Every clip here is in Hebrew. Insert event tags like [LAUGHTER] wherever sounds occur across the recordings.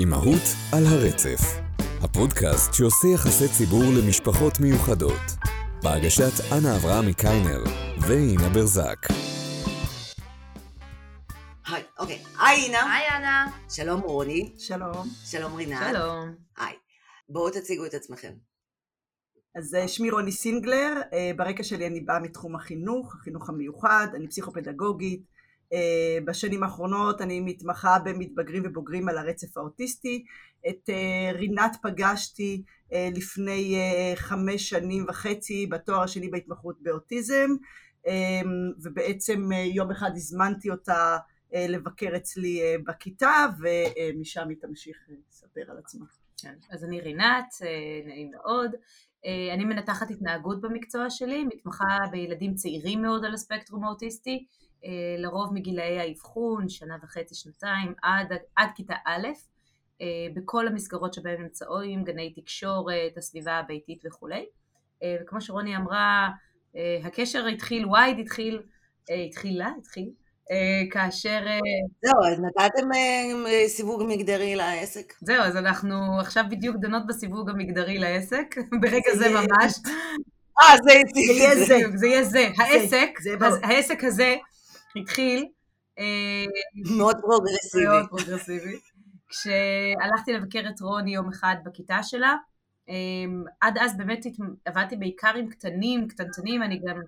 אימהות על הרצף, הפודקאסט שעושה יחסי ציבור למשפחות מיוחדות, בהגשת אנה אברהמי קיינר ואינה ברזק. היי, אוקיי. היי אינה. היי אנה. שלום רוני. שלום. שלום רינת. שלום. היי. בואו תציגו את עצמכם. אז אה, שמי רוני סינגלר, אה, ברקע שלי אני באה מתחום החינוך, החינוך המיוחד, אני פסיכופדגוגית. אה, בשנים האחרונות אני מתמחה במתבגרים ובוגרים על הרצף האוטיסטי. את רינת פגשתי לפני חמש שנים וחצי בתואר השני בהתמחות באוטיזם, ובעצם יום אחד הזמנתי אותה לבקר אצלי בכיתה, ומשם היא תמשיך לספר על עצמה. כן, אז אני רינת, נעים מאוד. אה, אני מנתחת התנהגות במקצוע שלי, מתמחה בילדים צעירים מאוד על הספקטרום האוטיסטי, אה, לרוב מגילאי האבחון, שנה וחצי, שנתיים, עד, עד כיתה א', אה, בכל המסגרות שבהן נמצאים, גני תקשורת, הסביבה הביתית וכולי. וכמו שרוני אמרה, הקשר התחיל, וייד התחיל, התחילה, התחיל, אה, כאשר... אה, זהו, אז נתתם אה, סיווג מגדרי לעסק? זהו, אז אנחנו עכשיו בדיוק דנות בסיווג המגדרי לעסק, [LAUGHS] ברגע זה ממש. אה, זה יהיה זה. זה יהיה זה. העסק, העסק הזה התחיל... מאוד פרוגרסיבי. מאוד פרוגרסיבי. כשהלכתי לבקר את רוני יום אחד בכיתה שלה, עד אז באמת עבדתי בעיקר עם קטנים, קטנטנים, אני גם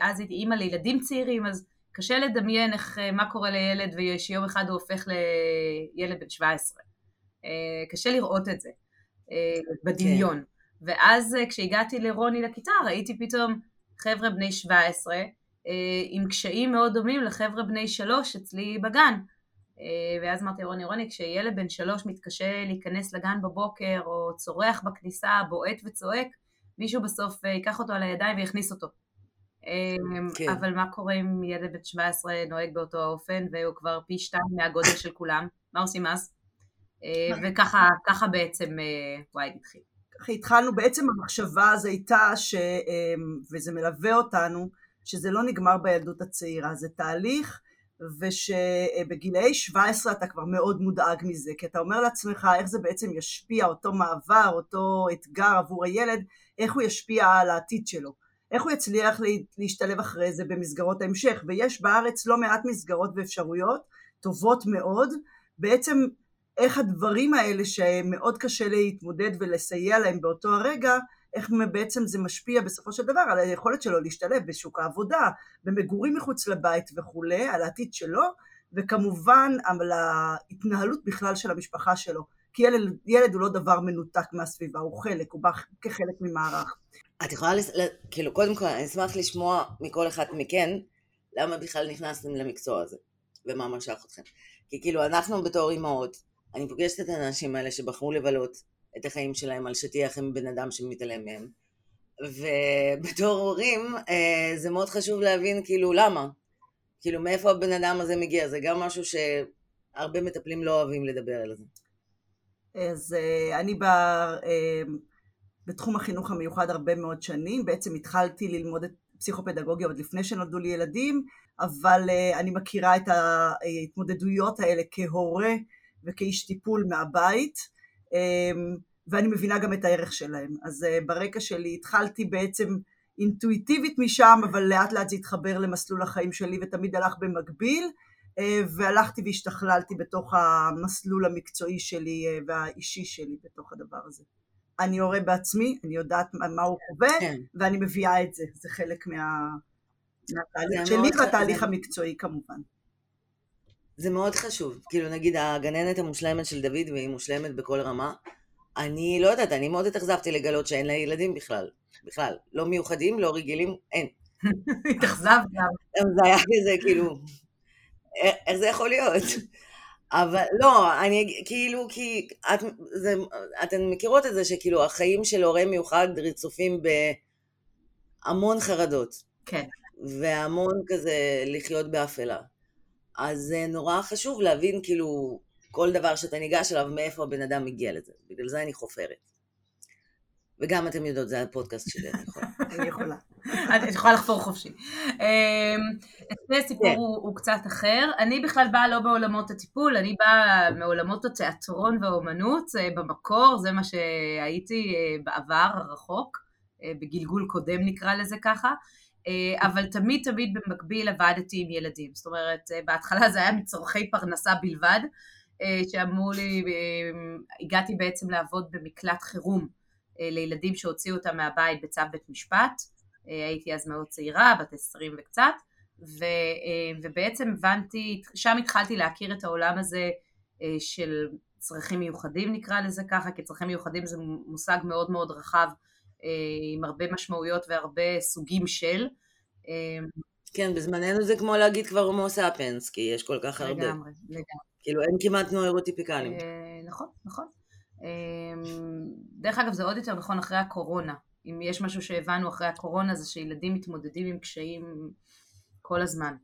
אז הייתי אימא לילדים צעירים, אז קשה לדמיין איך, אה, מה קורה לילד ושיום אחד הוא הופך לילד בן 17. אה, קשה לראות את זה אה, בדמיון. כן. ואז כשהגעתי לרוני לכיתה ראיתי פתאום חבר'ה בני 17 עם קשיים מאוד דומים לחבר'ה בני 3 אצלי בגן. ואז אמרתי רוני, רוני, כשילד בן 3 מתקשה להיכנס לגן בבוקר או צורח בכניסה, בועט וצועק, מישהו בסוף ייקח אותו על הידיים ויכניס אותו. כן. אבל מה קורה אם ילד בן 17 נוהג באותו האופן והוא כבר פי שתיים מהגודל של כולם? מה עושים אז? אה, וככה בעצם אה, וייד התחיל. התחלנו, בעצם המחשבה הזו הייתה, ש, וזה מלווה אותנו, שזה לא נגמר בילדות הצעירה, זה תהליך ושבגילאי 17 אתה כבר מאוד מודאג מזה, כי אתה אומר לעצמך איך זה בעצם ישפיע, אותו מעבר, אותו אתגר עבור הילד, איך הוא ישפיע על העתיד שלו. איך הוא יצליח להשתלב אחרי זה במסגרות ההמשך, ויש בארץ לא מעט מסגרות ואפשרויות טובות מאוד, בעצם איך הדברים האלה שמאוד קשה להתמודד ולסייע להם באותו הרגע, איך בעצם זה משפיע בסופו של דבר על היכולת שלו להשתלב בשוק העבודה, במגורים מחוץ לבית וכולי, על העתיד שלו, וכמובן על ההתנהלות בכלל של המשפחה שלו. כי ילד, ילד הוא לא דבר מנותק מהסביבה, הוא חלק, הוא בא כחלק ממערך. את יכולה, לס... כאילו, קודם כל, אני אשמח לשמוע מכל אחד מכן, למה בכלל נכנסתם למקצוע הזה, ומה משך אתכם. כי כאילו, אנחנו בתור אימהות, אני פוגשת את האנשים האלה שבחרו לבלות את החיים שלהם על שטיח עם בן אדם שמתעלם מהם, ובתור הורים, אה, זה מאוד חשוב להבין, כאילו, למה? כאילו, מאיפה הבן אדם הזה מגיע? זה גם משהו שהרבה מטפלים לא אוהבים לדבר על זה. אז אה, אני ב... אה, בתחום החינוך המיוחד הרבה מאוד שנים, בעצם התחלתי ללמוד את פסיכופדגוגיה עוד לפני שנולדו לי ילדים, אבל אני מכירה את ההתמודדויות האלה כהורה וכאיש טיפול מהבית, ואני מבינה גם את הערך שלהם. אז uh, ברקע שלי התחלתי בעצם אינטואיטיבית משם, אבל לאט לאט זה התחבר למסלול החיים שלי ותמיד הלך במקביל, uh, והלכתי והשתכללתי בתוך המסלול המקצועי שלי uh, והאישי שלי בתוך הדבר הזה. אני הורה בעצמי, אני יודעת מה הוא חווה, כן. ואני מביאה את זה, זה חלק מה... מהתהליך שלי והתהליך. המקצועי כמובן. זה מאוד חשוב, כאילו נגיד הגננת המושלמת של דוד והיא מושלמת בכל רמה, אני לא יודעת, אני מאוד התאכזבתי לגלות שאין לה ילדים בכלל, בכלל, לא מיוחדים, לא רגילים, אין. [LAUGHS] התאכזבת גם. זה היה כזה כאילו, איך זה יכול להיות? אבל לא, אני כאילו, כי את, זה, אתן מכירות את זה שכאילו החיים של הורה מיוחד רצופים בהמון חרדות. כן. והמון כזה לחיות באפלה. אז זה נורא חשוב להבין כאילו כל דבר שאתה ניגש אליו, מאיפה הבן אדם מגיע לזה. בגלל זה אני חופרת. וגם אתם יודעות, זה הפודקאסט שלי, אני יכולה. [LAUGHS] אני יכולה. את יכולה לחפור חופשי. אצלי הסיפור כן. הוא, קצת אחר. אני בכלל באה לא בעולמות הטיפול, אני באה מעולמות התיאטרון והאומנות אה, במקור, זה מה שהייתי אה, בעבר הרחוק, אה, בגלגול קודם נקרא לזה ככה. אבל תמיד תמיד במקביל עבדתי עם ילדים. זאת אומרת, בהתחלה זה היה מצורכי פרנסה בלבד, שאמרו לי, הגעתי בעצם לעבוד במקלט חירום לילדים שהוציאו אותם מהבית בצו בית משפט. הייתי אז מאוד צעירה, בת עשרים וקצת, ו, אה, ובעצם הבנתי, שם התחלתי להכיר את העולם הזה אה, של צרכים מיוחדים נקרא לזה ככה, כי צרכים מיוחדים זה מושג מאוד מאוד רחב אה, עם הרבה משמעויות והרבה סוגים של. כן, בזמננו זה כמו להגיד כבר הומו סאפנס, כי יש כל כך הרבה. לגמרי, לגמרי. כאילו אין כמעט נוירוטיפיקלים. נכון, נכון. דרך אגב זה עוד יותר נכון אחרי הקורונה. אם יש משהו שהבנו אחרי הקורונה זה שילדים מתמודדים עם קשיים כל הזמן.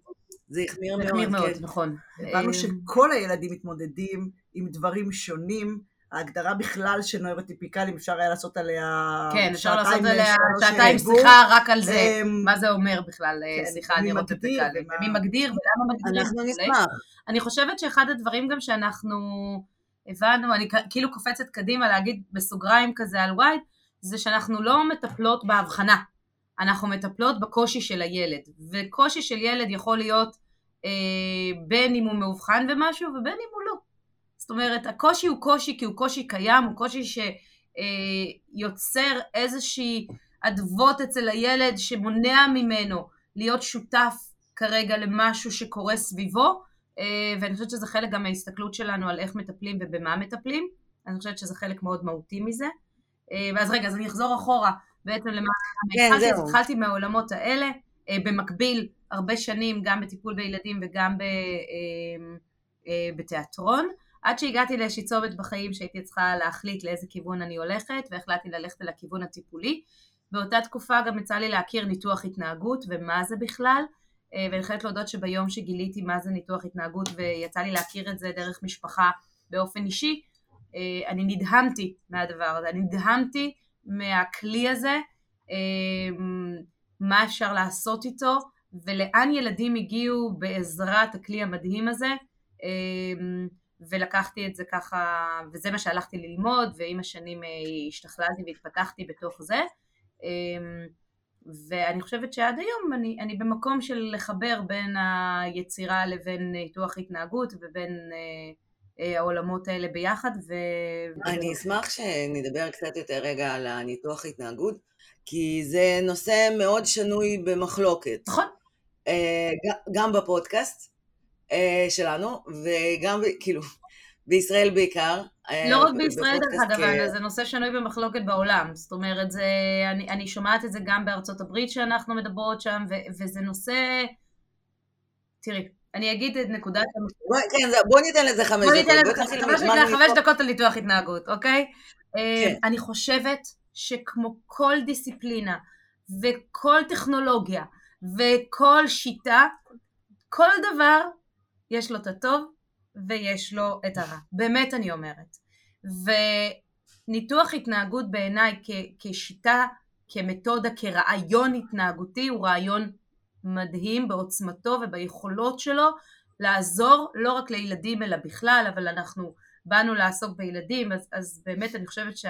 זה החמיר מאוד, החמיר מאוד, כן. נכון. הבנו אה, שכל הילדים מתמודדים עם דברים שונים. ההגדרה בכלל של נוירוטיפיקלים, אפשר היה לעשות עליה כן, אפשר לעשות עליה שעתיים שיחה רק על זה, אמ, מה זה אומר בכלל אה, כן, שיחה נוירוטיפיקלית, ומי מגדיר ולמה מגדיר. אנחנו נשמח. אני חושבת שאחד הדברים גם שאנחנו הבנו, אני כאילו קופצת קדימה להגיד בסוגריים כזה על ווייד, זה שאנחנו לא מטפלות בהבחנה. אנחנו מטפלות בקושי של הילד, וקושי של ילד יכול להיות אה, בין אם הוא מאובחן במשהו ובין אם הוא אומרת, הקושי הוא קושי כי הוא קושי קיים, הוא קושי שיוצר אה, איזושהי אדוות אצל הילד שמונע ממנו להיות שותף כרגע למשהו שקורה סביבו, אה, ואני חושבת שזה חלק גם מההסתכלות שלנו על איך מטפלים ובמה מטפלים, אני חושבת שזה חלק מאוד מהותי מזה. אה, ואז רגע, אז אני אחזור אחורה בעצם למה כן, התחלתי, התחלתי מהעולמות האלה, אה, במקביל הרבה שנים גם בטיפול בילדים וגם ב, בתיאטרון, עד שהגעתי לאיזושהי צומת בחיים שהייתי צריכה להחליט לאיזה כיוון אני הולכת, והחלטתי ללכת אל הכיוון הטיפולי. באותה תקופה גם יצא לי להכיר ניתוח התנהגות ומה זה בכלל, ואני חייבת להודות שביום שגיליתי מה זה ניתוח התנהגות ויצא לי להכיר את זה דרך משפחה באופן אישי, אני נדהמתי מהדבר הזה, אני נדהמתי מהכלי הזה, אמ, מה אפשר לעשות איתו ולאן ילדים הגיעו בעזרת הכלי המדהים הזה ולקחתי את זה ככה, וזה מה שהלכתי ללמוד ועם השנים אה, השתכללתי והתפתחתי בתוך זה אמ, ואני חושבת שעד היום אני, אני במקום של לחבר בין היצירה לבין ניתוח התנהגות ובין אה, אה, העולמות האלה ביחד. ו... אני אשמח שנדבר קצת יותר רגע על הניתוח התנהגות, כי זה נושא מאוד שנוי במחלוקת. נכון. גם בפודקאסט שלנו, וגם כאילו בישראל בעיקר. לא רק בישראל דרך אגב, זה נושא שנוי במחלוקת בעולם. זאת אומרת, זה, אני, אני שומעת את זה גם בארצות הברית שאנחנו מדברות שם, ו, וזה נושא... תראי, אני אגיד את נקודת... כן, בוא ניתן לזה חמש דקות. בוא ניתן לזה חמש דקות על ניתוח התנהגות, אוקיי? אה, כן. אני חושבת שכמו כל דיסציפלינה וכל טכנולוגיה וכל שיטה, כל דבר יש לו את הטוב ויש לו את הרע. באמת אני אומרת. וניתוח התנהגות בעיניי כשיטה, כמתודה, כרעיון התנהגותי, הוא רעיון מדהים בעוצמתו וביכולות שלו לעזור לא רק לילדים אלא בכלל, אבל אנחנו באנו לעסוק בילדים, אז, אז באמת אני חושבת ש,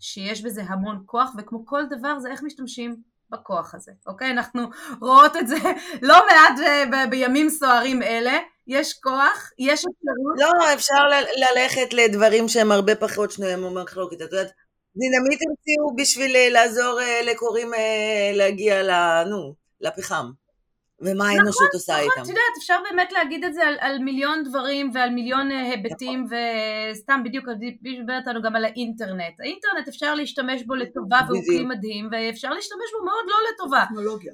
שיש בזה המון כוח, וכמו כל דבר זה איך משתמשים בכוח הזה, אוקיי? אנחנו רואות את זה לא מעט אה, ב- בימים סוערים אלה, יש כוח, יש אפשרות. לא, אפשר ל- ללכת לדברים שהם הרבה פחות שנויים במחלוקת, את יודעת, דינמיט המציאו בשביל אה, לעזור אה, לקוראים להגיע נו, לפחם. ומה האנושות נכון, עושה נכון, איתם. נכון, את יודעת, אפשר באמת להגיד את זה על, על מיליון דברים ועל מיליון אה, היבטים, נכון. וסתם בדיוק, דיבר אותנו גם על האינטרנט. האינטרנט אפשר להשתמש בו לטובה והוא כלי מדהים, ואפשר להשתמש בו מאוד לא לטובה.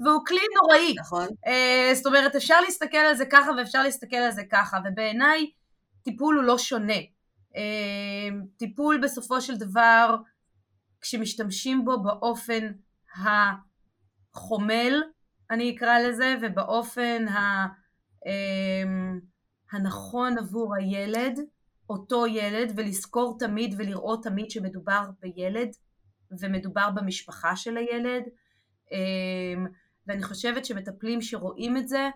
והוא כלי נוראי. נכון. Uh, זאת אומרת, אפשר להסתכל על זה ככה ואפשר להסתכל על זה ככה, ובעיניי טיפול הוא לא שונה. Uh, טיפול בסופו של דבר, כשמשתמשים בו באופן החומל, אני אקרא לזה, ובאופן ה, אמ, הנכון עבור הילד, אותו ילד, ולזכור תמיד ולראות תמיד שמדובר בילד, ומדובר במשפחה של הילד, אמ, ואני חושבת שמטפלים שרואים את זה,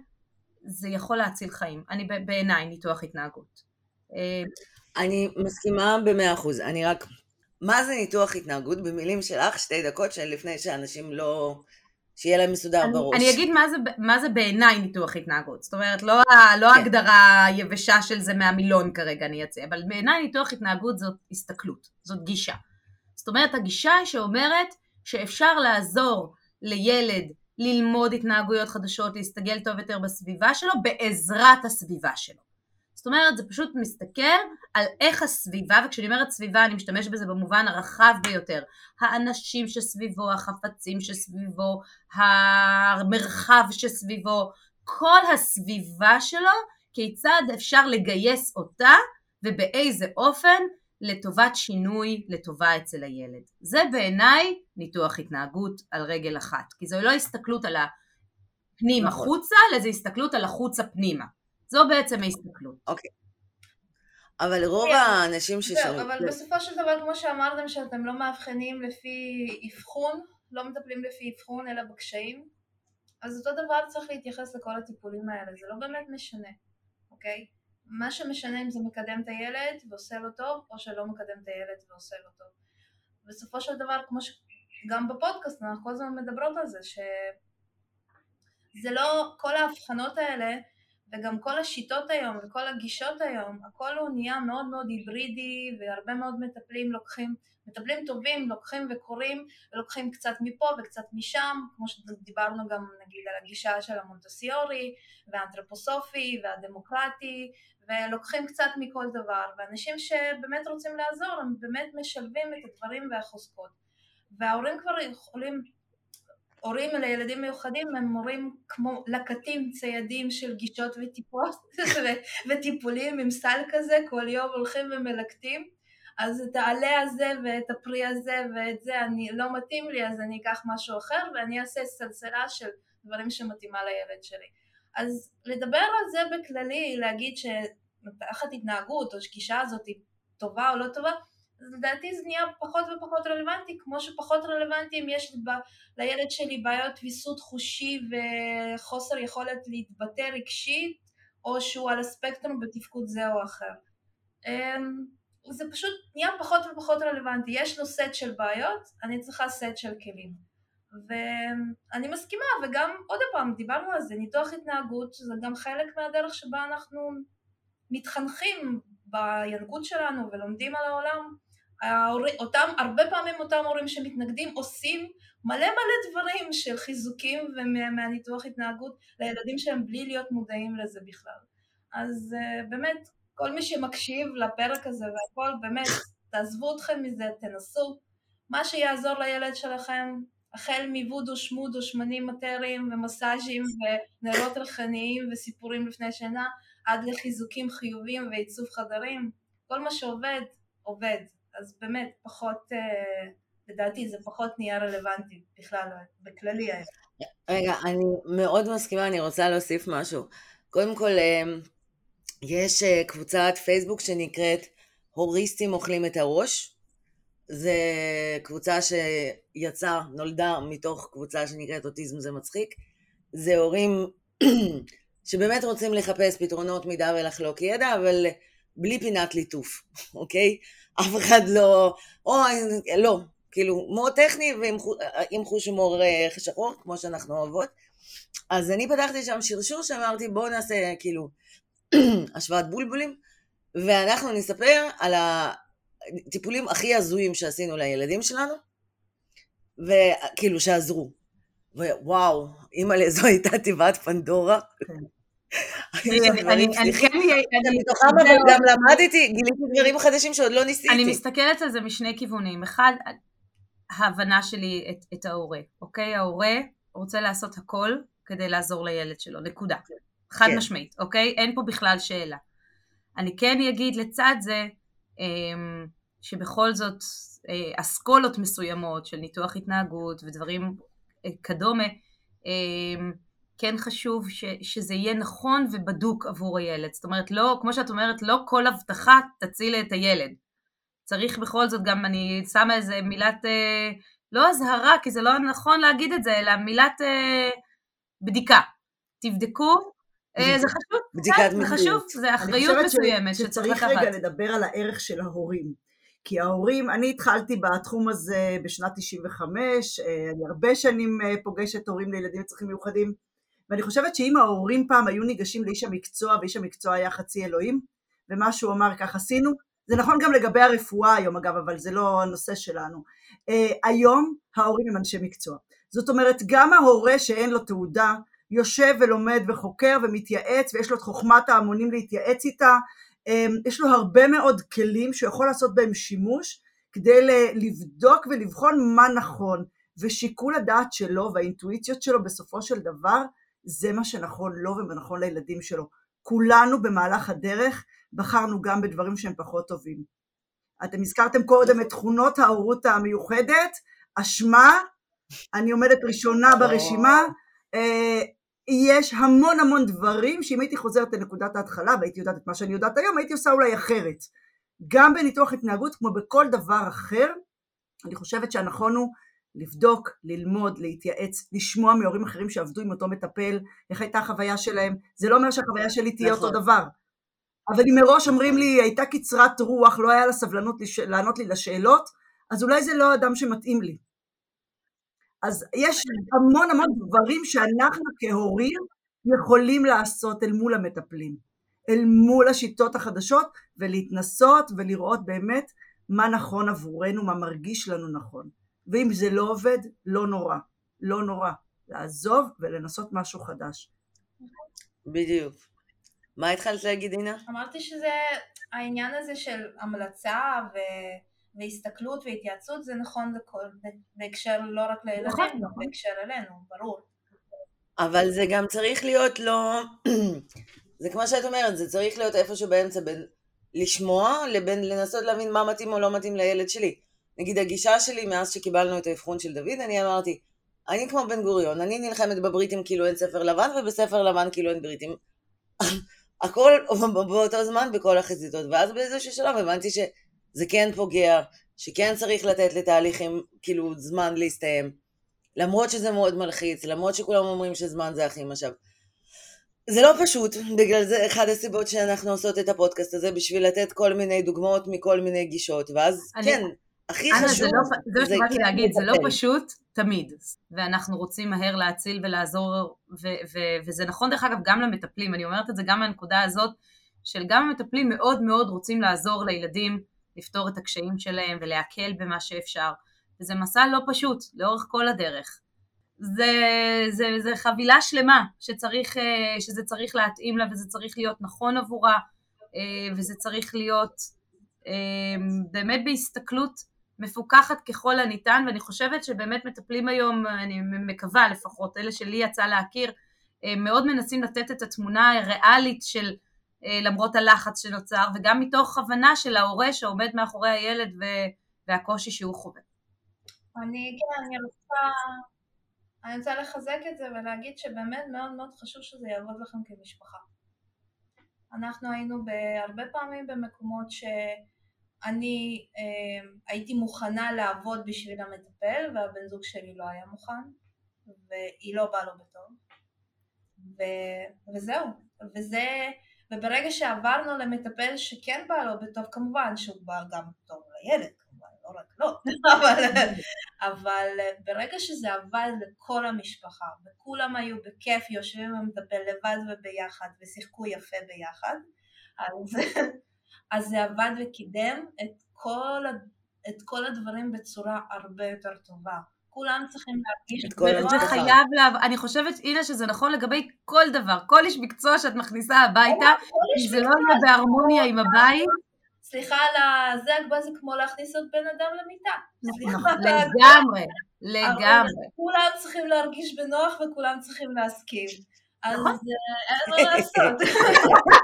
זה יכול להציל חיים. אני בעיניי ניתוח התנהגות. אמ, אני מסכימה במאה אחוז, אני רק... מה זה ניתוח התנהגות במילים שלך, שתי דקות, לפני שאנשים לא... שיהיה להם מסודר אני, בראש. אני אגיד מה זה, מה זה בעיניי ניתוח התנהגות, זאת אומרת לא, לא כן. ההגדרה היבשה של זה מהמילון כרגע אני אציע, אבל בעיניי ניתוח התנהגות זאת הסתכלות, זאת גישה. זאת אומרת הגישה שאומרת שאפשר לעזור לילד ללמוד התנהגויות חדשות, להסתגל טוב יותר בסביבה שלו בעזרת הסביבה שלו. זאת אומרת, זה פשוט מסתכל על איך הסביבה, וכשאני אומרת סביבה אני משתמש בזה במובן הרחב ביותר. האנשים שסביבו, החפצים שסביבו, המרחב שסביבו, כל הסביבה שלו, כיצד אפשר לגייס אותה ובאיזה אופן לטובת שינוי לטובה אצל הילד. זה בעיניי ניתוח התנהגות על רגל אחת, כי זו לא הסתכלות על הפנים נכון. החוצה, אלא זו הסתכלות על החוצה פנימה. זו בעצם ההסתכלות. אוקיי. אבל רוב כן. האנשים ש... זהו, אבל בסופו של דבר, כמו שאמרתם, שאתם לא מאבחנים לפי אבחון, לא מטפלים לפי אבחון, אלא בקשיים, אז אותו דבר צריך להתייחס לכל הטיפולים האלה, זה לא באמת משנה, אוקיי? מה שמשנה אם זה מקדם את הילד ועושה לו טוב, או שלא מקדם את הילד ועושה לו טוב. בסופו של דבר, כמו שגם בפודקאסט אנחנו כל הזמן מדברות על זה, שזה לא, כל ההבחנות האלה וגם כל השיטות היום וכל הגישות היום, הכל הוא נהיה מאוד מאוד היברידי והרבה מאוד מטפלים לוקחים, מטפלים טובים לוקחים וקוראים ולוקחים קצת מפה וקצת משם, כמו שדיברנו גם נגיד על הגישה של המונטסיורי והאנתרופוסופי והדמוקרטי ולוקחים קצת מכל דבר ואנשים שבאמת רוצים לעזור הם באמת משלבים את הדברים והחוזקות. וההורים כבר יכולים הורים לילדים מיוחדים הם מורים כמו לקטים ציידים של גישות וטיפות [LAUGHS] וטיפולים עם סל כזה, כל יום הולכים ומלקטים אז את העלה הזה ואת הפרי הזה ואת זה אני לא מתאים לי אז אני אקח משהו אחר ואני אעשה סלסלה של דברים שמתאימה לילד שלי. אז לדבר על זה בכללי, להגיד שמתפתחת התנהגות או שגישה הזאת היא טובה או לא טובה, לדעתי זה נהיה פחות ופחות רלוונטי, כמו שפחות רלוונטי אם יש ב, לילד שלי בעיות ויסות חושי וחוסר יכולת להתבטא רגשית, או שהוא על הספקטרום בתפקוד זה או אחר. אמ, זה פשוט נהיה פחות ופחות רלוונטי. יש לו סט של בעיות, אני צריכה סט של כלים. ואני מסכימה, וגם עוד פעם, דיברנו על זה, ניתוח התנהגות, זה גם חלק מהדרך שבה אנחנו מתחנכים בינקות שלנו ולומדים על העולם. אותם, הרבה פעמים אותם הורים שמתנגדים עושים מלא מלא דברים של חיזוקים ומהניתוח התנהגות לילדים שהם בלי להיות מודעים לזה בכלל. אז uh, באמת, כל מי שמקשיב לפרק הזה והכל, באמת, תעזבו אתכם מזה, תנסו. מה שיעזור לילד שלכם, החל מוודו, שמודו, שמנים מטריים ומסאז'ים ונרות ריחניים וסיפורים לפני שינה, עד לחיזוקים חיוביים ועיצוב חדרים, כל מה שעובד, עובד. אז באמת פחות, אה, לדעתי זה פחות נהיה רלוונטי בכלל, בכללי. רגע, אני מאוד מסכימה, אני רוצה להוסיף משהו. קודם כל, אה, יש אה, קבוצת פייסבוק שנקראת הוריסטים אוכלים את הראש. זה קבוצה שיצאה, נולדה מתוך קבוצה שנקראת אוטיזם זה מצחיק. זה הורים [CLEARS THROAT] שבאמת רוצים לחפש פתרונות מידע ולחלוק ידע, אבל בלי פינת ליטוף, [LAUGHS] אוקיי? אף אחד לא, או לא, כאילו מאוד טכני ועם חוש הומור אה, שחור, כמו שאנחנו אוהבות. אז אני פתחתי שם שרשור שאמרתי בואו נעשה כאילו [CLEARS THROAT] השוואת בולבולים, ואנחנו נספר על הטיפולים הכי הזויים שעשינו לילדים שלנו, וכאילו שעזרו. ווואו, אימא לזו הייתה תיבת פנדורה. כן. אני כן... מתוכם אבל גם למדתי, גיליתי דברים חדשים שעוד לא ניסיתי. אני מסתכלת על זה משני כיוונים. אחד, ההבנה שלי את, את ההורה, אוקיי? ההורה רוצה לעשות הכל כדי לעזור לילד שלו, נקודה. חד כן. משמעית, אוקיי? אין פה בכלל שאלה. אני כן אגיד לצד זה, אמ, שבכל זאת אה, אסכולות מסוימות של ניתוח התנהגות ודברים אה, כדומה, אמ, כן חשוב ש, שזה יהיה נכון ובדוק עבור הילד. זאת אומרת, לא, כמו שאת אומרת, לא כל הבטחה תציל את הילד. צריך בכל זאת גם, אני שמה איזה מילת אה, לא אזהרה, כי זה לא נכון להגיד את זה, אלא מילת אה, בדיקה. תבדקו, אה, זה חשוב, בדיקת כן, זה. חשוב, זה אחריות אני חושבת מסוימת ש- שצריך שצריך רגע לקחת. לדבר על הערך של ההורים. כי ההורים, אני התחלתי בתחום הזה בשנת 95, אה, אני הרבה שנים אה, פוגשת הורים לילדים עם צרכים מיוחדים, ואני חושבת שאם ההורים פעם היו ניגשים לאיש המקצוע, ואיש המקצוע היה חצי אלוהים, ומה שהוא אמר כך עשינו, זה נכון גם לגבי הרפואה היום אגב, אבל זה לא הנושא שלנו. אה, היום ההורים הם אנשי מקצוע. זאת אומרת, גם ההורה שאין לו תעודה, יושב ולומד וחוקר ומתייעץ, ויש לו את חוכמת ההמונים להתייעץ איתה, אמ, יש לו הרבה מאוד כלים שהוא יכול לעשות בהם שימוש כדי לבדוק ולבחון מה נכון, ושיקול הדעת שלו והאינטואיציות שלו בסופו של דבר זה מה שנכון לו ונכון לילדים שלו. כולנו במהלך הדרך בחרנו גם בדברים שהם פחות טובים. אתם הזכרתם קודם את תכונות ההורות המיוחדת, אשמה, אני עומדת ראשונה ברשימה, אה, יש המון המון דברים שאם הייתי חוזרת לנקודת ההתחלה והייתי יודעת את מה שאני יודעת היום הייתי עושה אולי אחרת. גם בניתוח התנהגות כמו בכל דבר אחר אני חושבת שהנכון הוא לבדוק, ללמוד, להתייעץ, לשמוע מהורים אחרים שעבדו עם אותו מטפל, איך הייתה החוויה שלהם, זה לא אומר שהחוויה שלי תהיה נכון. אותו דבר. אבל אם מראש אומרים לי הייתה קצרת רוח, לא היה לה סבלנות לש... לענות לי לשאלות, אז אולי זה לא האדם שמתאים לי. אז יש המון המון דברים שאנחנו כהורים יכולים לעשות אל מול המטפלים, אל מול השיטות החדשות, ולהתנסות ולראות באמת מה נכון עבורנו, מה מרגיש לנו נכון. ואם זה לא עובד, לא נורא, לא נורא. לעזוב ולנסות משהו חדש. בדיוק. מה התחלת להגיד, אינה? אמרתי שזה העניין הזה של המלצה ו... והסתכלות והתייעצות זה נכון לכל, בהקשר לא רק לילדים, נכון, נכון. בהקשר אלינו, ברור. אבל זה גם צריך להיות לא... [CLEARS THROAT] זה כמו שאת אומרת, זה צריך להיות איפשהו באמצע בין לשמוע לבין לנסות להבין מה מתאים או לא מתאים לילד שלי. נגיד הגישה שלי מאז שקיבלנו את האבחון של דוד, אני אמרתי, אני כמו בן גוריון, אני נלחמת בבריטים כאילו אין ספר לבן ובספר לבן כאילו אין בריטים. [LAUGHS] הכל באותו זמן בכל החזיתות, ואז באיזשהו שלב הבנתי שזה כן פוגע, שכן צריך לתת לתהליכים כאילו זמן להסתיים. למרות שזה מאוד מלחיץ, למרות שכולם אומרים שזמן זה הכי משאב. זה לא פשוט, בגלל זה אחד הסיבות שאנחנו עושות את הפודקאסט הזה, בשביל לתת כל מיני דוגמאות מכל מיני גישות, ואז אני- כן, הכי אנה, זה חשוב, לא, זה מה שבאתי כן להגיד, זה לא. פשוט תמיד, ואנחנו רוצים מהר להציל ולעזור, ו- ו- וזה נכון דרך אגב גם למטפלים, אני אומרת את זה גם מהנקודה הזאת, של גם המטפלים מאוד מאוד רוצים לעזור לילדים לפתור את הקשיים שלהם ולהקל במה שאפשר, וזה מסע לא פשוט לאורך כל הדרך. זה, זה, זה חבילה שלמה שצריך, אה, שזה צריך להתאים לה וזה צריך להיות נכון עבורה אה, וזה צריך להיות אה, באמת בהסתכלות מפוקחת ככל הניתן ואני חושבת שבאמת מטפלים היום, אני מקווה לפחות, אלה שלי יצא להכיר, אה, מאוד מנסים לתת את התמונה הריאלית של אה, למרות הלחץ שנוצר וגם מתוך הבנה של ההורה שעומד מאחורי הילד והקושי שהוא חווה. אני, כן, אני רוצה, אני רוצה לחזק את זה ולהגיד שבאמת מאוד מאוד חשוב שזה יעבוד לכם כמשפחה. אנחנו היינו בהרבה פעמים במקומות שאני אה, הייתי מוכנה לעבוד בשביל המטפל והבן זוג שלי לא היה מוכן והיא לא באה לו בטוב. ו, וזהו, וזה, וברגע שעברנו למטפל שכן בא לו בטוב כמובן שהוא בא גם טוב לילד כמובן, לא רק לו, [LAUGHS] אבל, אבל ברגע שזה עבד לכל המשפחה וכולם היו בכיף יושבים עם המטפל לבד וביחד ושיחקו יפה ביחד אז, [LAUGHS] אז זה עבד וקידם את כל, את כל הדברים בצורה הרבה יותר טובה כולם צריכים להרגיש את כל זה. חייב לעב... אני חושבת, הנה, שזה נכון לגבי כל דבר, כל איש מקצוע שאת מכניסה הביתה, אם זה לא יהיה בהרמוניה עם הבית, סליחה על הגבה זה כמו להכניס עוד בן אדם למיטה. ההגבלה. לגמרי, לגמרי. כולם צריכים להרגיש בנוח וכולם צריכים להסכים. אז נכון. אה, אין מה לעשות. [LAUGHS]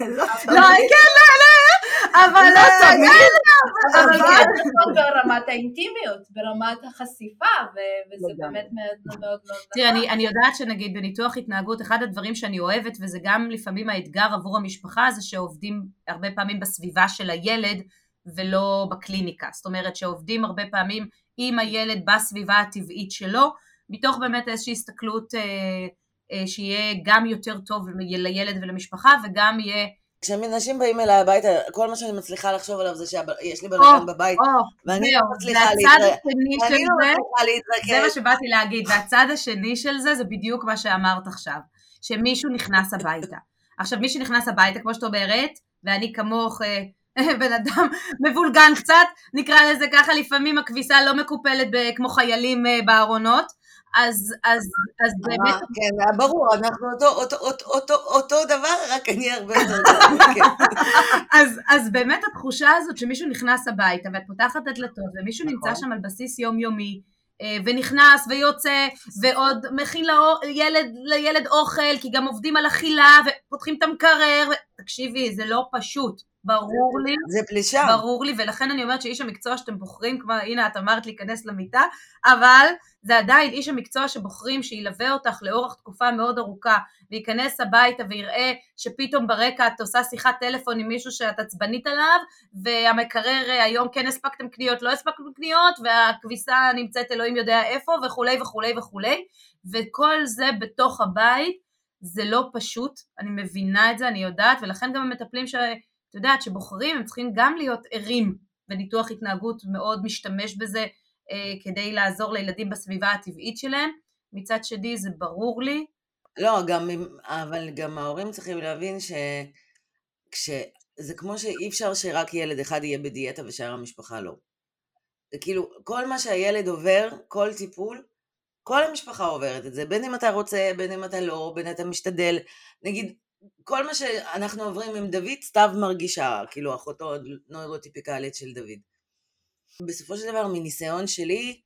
לא לא, כן, לא, לא, אבל לא אה, תמיד, אבל אבל- כן נכון ברמת האינטימיות, ברמת החשיפה, וזה. באמת מאוד מאוד מאוד תראה, נכון. אני, אני יודעת שנגיד בניתוח התנהגות, אחד הדברים שאני אוהבת, וזה גם לפעמים האתגר עבור המשפחה, זה שעובדים הרבה פעמים בסביבה של הילד, ולא בקליניקה. זאת אומרת שעובדים הרבה פעמים עם הילד בסביבה הטבעית שלו, מתוך באמת איזושהי הסתכלות אה, שיהיה גם יותר טוב לילד ולמשפחה וגם יהיה כשאנשים באים אליי הביתה, כל מה שאני מצליחה לחשוב עליו זה שיש לי בלגן בבית, ואני לא מצליחה להתרכז. זה מה שבאתי להגיד, והצד השני של זה, זה בדיוק מה שאמרת עכשיו, שמישהו נכנס הביתה. עכשיו, מי שנכנס הביתה, כמו שאת אומרת, ואני כמוך אה, [LAUGHS] בן אדם מבולגן קצת, נקרא לזה ככה, לפעמים הכביסה לא מקופלת כמו חיילים אה, בארונות, אז, אז, אז באמת... אה, כן, ברור, אנחנו אותו, אותו, אותו, אותו, אותו דבר, רק אני הרבה יותר טוב. כן. אז, אז באמת התחושה הזאת שמישהו נכנס הביתה ואת פותחת את דלתות ומישהו נמצא נכון. שם על בסיס יומיומי אה, ונכנס ויוצא ועוד מכין לילד, לילד אוכל כי גם עובדים על אכילה ופותחים את המקרר תקשיבי זה לא פשוט ברור לי, זה פלישה, ברור לי ולכן אני אומרת שאיש המקצוע שאתם בוחרים כבר הנה את אמרת להיכנס למיטה אבל זה עדיין איש המקצוע שבוחרים שילווה אותך לאורך תקופה מאוד ארוכה וייכנס הביתה ויראה שפתאום ברקע את עושה שיחת טלפון עם מישהו שאת עצבנית עליו והמקרר אה, היום כן הספקתם קניות, לא הספקתם קניות והכביסה נמצאת אלוהים יודע איפה וכולי וכולי וכולי. וכל זה בתוך הבית זה לא פשוט, אני מבינה את זה, אני יודעת ולכן גם המטפלים שאת יודעת שבוחרים הם צריכים גם להיות ערים וניתוח התנהגות מאוד משתמש בזה כדי לעזור לילדים בסביבה הטבעית שלהם, מצד שני זה ברור לי. לא, גם, אבל גם ההורים צריכים להבין שזה כמו שאי אפשר שרק ילד אחד יהיה בדיאטה ושאר המשפחה לא. זה כאילו, כל מה שהילד עובר, כל טיפול, כל המשפחה עוברת את זה, בין אם אתה רוצה, בין אם אתה לא, בין אם אתה משתדל. נגיד, כל מה שאנחנו עוברים עם דוד, סתיו מרגישה, כאילו אחותו נוירוטיפיקלית של דוד. בסופו של דבר, מניסיון שלי,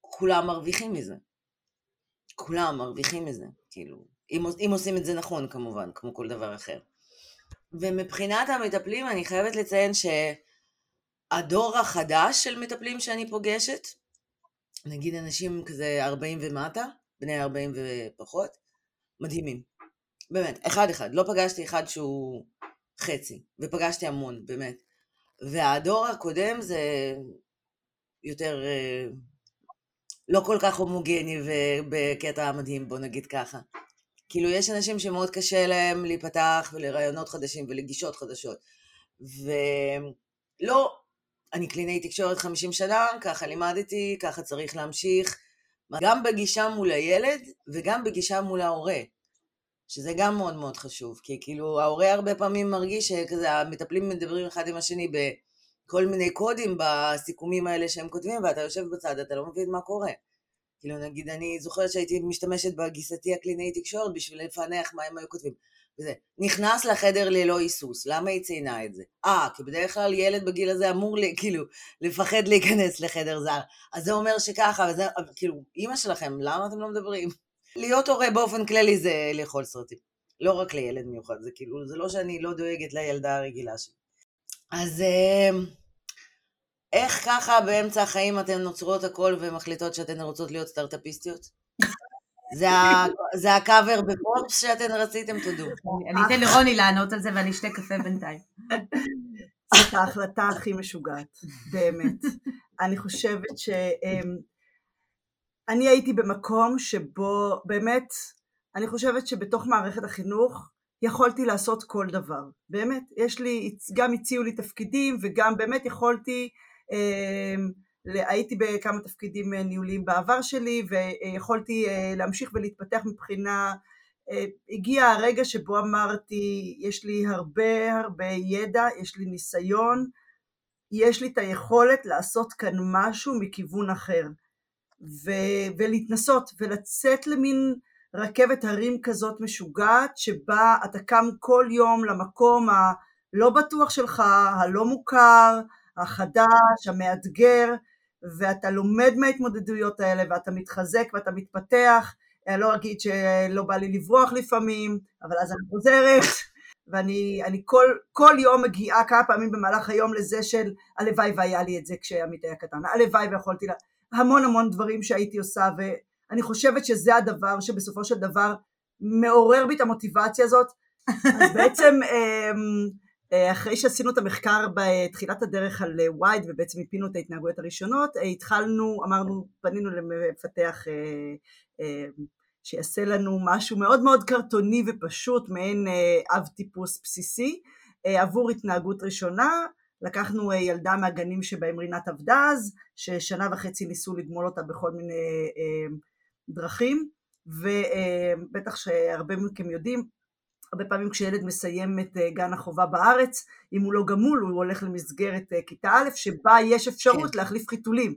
כולם מרוויחים מזה. כולם מרוויחים מזה, כאילו, אם, אם עושים את זה נכון כמובן, כמו כל דבר אחר. ומבחינת המטפלים, אני חייבת לציין שהדור החדש של מטפלים שאני פוגשת, נגיד אנשים כזה 40 ומטה, בני 40 ופחות, מדהימים. באמת, אחד אחד. לא פגשתי אחד שהוא חצי, ופגשתי המון, באמת. והדור הקודם זה יותר אה, לא כל כך הומוגני ובקטע מדהים, בוא נגיד ככה. כאילו, יש אנשים שמאוד קשה להם להיפתח ולרעיונות חדשים ולגישות חדשות. ולא, אני קלינאי תקשורת 50 שנה, ככה לימדתי, ככה צריך להמשיך, גם בגישה מול הילד וגם בגישה מול ההורה. שזה גם מאוד מאוד חשוב, כי כאילו ההורה הרבה פעמים מרגיש שכזה המטפלים מדברים אחד עם השני בכל מיני קודים בסיכומים האלה שהם כותבים, ואתה יושב בצד, אתה לא מבין מה קורה. כאילו נגיד אני זוכרת שהייתי משתמשת בגיסתי הקלינאי תקשורת בשביל לפענח מה הם היו כותבים. וזה, נכנס לחדר ללא היסוס, למה היא ציינה את זה? אה, כי בדרך כלל ילד בגיל הזה אמור לי, כאילו, לפחד להיכנס לחדר זר. אז זה אומר שככה, וזה, כאילו, אימא שלכם, למה אתם לא מדברים? להיות הורה באופן כללי זה לאכול סרטים. לא רק לילד מיוחד, זה כאילו, זה לא שאני לא דואגת לילדה הרגילה שלי. אז אמ, איך ככה באמצע החיים אתן נוצרות הכל ומחליטות שאתן רוצות להיות סטארט-אפיסטיות? [LAUGHS] זה הקאבר בפורפס שאתן רציתם, תודו. אני אתן לרוני לענות על זה ואני אשתה קפה בינתיים. זאת ההחלטה הכי משוגעת, באמת. אני חושבת ש... אני הייתי במקום שבו באמת, אני חושבת שבתוך מערכת החינוך יכולתי לעשות כל דבר, באמת, יש לי, גם הציעו לי תפקידים וגם באמת יכולתי, אה, הייתי בכמה תפקידים ניהוליים בעבר שלי ויכולתי אה, להמשיך ולהתפתח מבחינה, אה, הגיע הרגע שבו אמרתי יש לי הרבה הרבה ידע, יש לי ניסיון, יש לי את היכולת לעשות כאן משהו מכיוון אחר ו- ולהתנסות ולצאת למין רכבת הרים כזאת משוגעת שבה אתה קם כל יום למקום הלא בטוח שלך, הלא מוכר, החדש, המאתגר ואתה לומד מההתמודדויות האלה ואתה מתחזק ואתה מתפתח. אני לא אגיד שלא בא לי לברוח לפעמים אבל אז אני חוזרת ואני אני כל, כל יום מגיעה כמה פעמים במהלך היום לזה של הלוואי והיה לי את זה כשעמית היה קטן, הלוואי ויכולתי לה... המון המון דברים שהייתי עושה ואני חושבת שזה הדבר שבסופו של דבר מעורר בי את המוטיבציה הזאת. אז [LAUGHS] בעצם אמ, אה, אחרי שעשינו את המחקר בתחילת הדרך על וייד ובעצם מיפינו את ההתנהגויות הראשונות, התחלנו, אמרנו, פנינו למפתח שיעשה לנו משהו מאוד מאוד קרטוני ופשוט, מעין אב טיפוס בסיסי, עבור התנהגות ראשונה, לקחנו ילדה מהגנים שבהם רינת עבדה אז, ששנה וחצי ניסו לגמול אותה בכל מיני דרכים, ובטח שהרבה מכם יודעים, הרבה פעמים כשילד מסיים את אה, גן החובה בארץ, אם הוא לא גמול הוא הולך למסגרת אה, כיתה א', שבה יש אפשרות כן. להחליף חיתולים.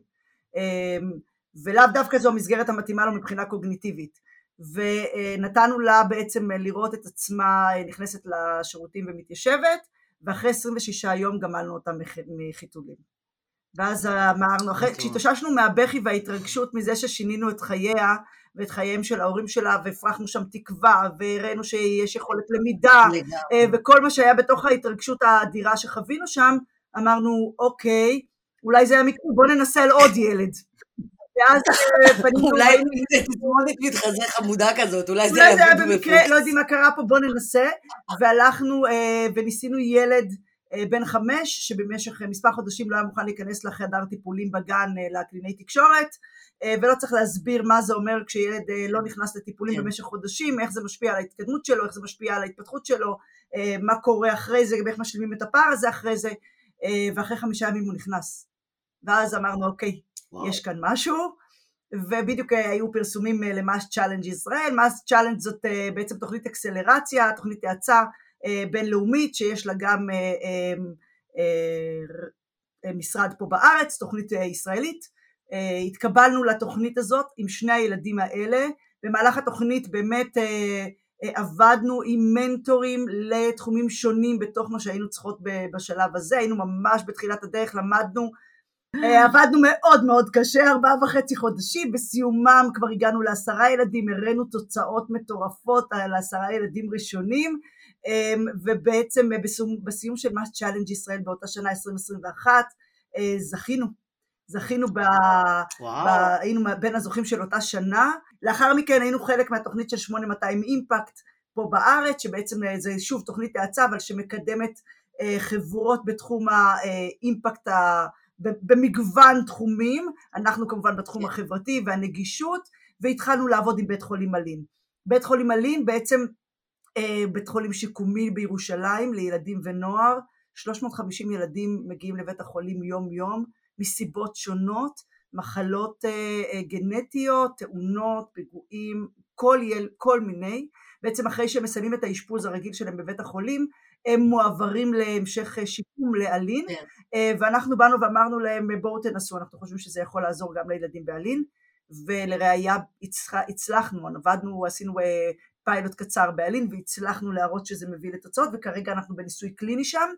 ולאו דווקא זו המסגרת המתאימה לו מבחינה קוגניטיבית. ונתנו לה בעצם לראות את עצמה נכנסת לשירותים ומתיישבת, ואחרי 26 יום גמלנו אותה מחיתולים. ואז אמרנו, אחרי, כשהתאוששנו מהבכי וההתרגשות מזה ששינינו את חייה, ואת חייהם של ההורים שלה, והפרחנו שם תקווה, והראינו שיש יכולת למידה, אה, וכל מה שהיה בתוך ההתרגשות האדירה שחווינו שם, אמרנו, אוקיי, אולי זה המקרה, בוא ננסה על עוד ילד. ואז אה, פנינו... אולי תזמונת מתחזה חמודה כזאת, אולי זה היה במקרה, לא יודעים מה קרה פה, בוא ננסה. והלכנו אה, וניסינו ילד בן חמש, שבמשך מספר חודשים לא היה מוכן להיכנס לחדר טיפולים בגן לקליני תקשורת, אה, ולא צריך להסביר מה זה אומר כשילד אה, לא נכנס לטיפולים כן. במשך חודשים, איך זה משפיע על ההתקדמות שלו, איך זה משפיע על ההתפתחות שלו, אה, מה קורה אחרי זה, ואיך משלימים את הפער הזה אחרי זה, ואחרי חמישה ימים הוא נכנס. ואז אמרנו אוקיי, יש כאן משהו, ובדיוק היו פרסומים ל MassChallenge ישראל, MassChallenge זאת בעצם תוכנית אקסלרציה, תוכנית האצה בינלאומית שיש לה גם משרד פה בארץ, תוכנית ישראלית, אה, התקבלנו לתוכנית הזאת עם שני הילדים האלה, במהלך התוכנית באמת אה, אה, עבדנו עם מנטורים לתחומים שונים בתוך מה שהיינו צריכות בשלב הזה, היינו ממש בתחילת הדרך, למדנו, עבדנו מאוד מאוד קשה, ארבעה וחצי חודשים, בסיומם כבר הגענו לעשרה ילדים, הראינו תוצאות מטורפות על עשרה ילדים ראשונים, ובעצם בסיום של MassChallenge ישראל באותה שנה 2021 זכינו. זכינו, ב... ב... היינו בין הזוכים של אותה שנה, לאחר מכן היינו חלק מהתוכנית של 8200 Impact פה בארץ, שבעצם אה, זה שוב תוכנית האצה, אבל שמקדמת אה, חברות בתחום האימפקט ה... במגוון תחומים, אנחנו כמובן בתחום כן. החברתי והנגישות, והתחלנו לעבוד עם בית חולים אלין. בית חולים אלין בעצם אה, בית חולים שיקומי בירושלים לילדים ונוער, 350 ילדים מגיעים לבית החולים יום יום, מסיבות שונות, מחלות אה, אה, גנטיות, תאונות, פיגועים, כל, יל, כל מיני, בעצם אחרי שהם מסיימים את האשפוז הרגיל שלהם בבית החולים, הם מועברים להמשך אה, שיקום לאלין, yeah. כן. ואנחנו באנו ואמרנו להם בואו תנסו, אנחנו חושבים שזה יכול לעזור גם לילדים באלין, ולראיה הצלחנו, עבדנו, עשינו פיילוט קצר באלין והצלחנו להראות שזה מביא לתוצאות, וכרגע אנחנו בניסוי קליני שם,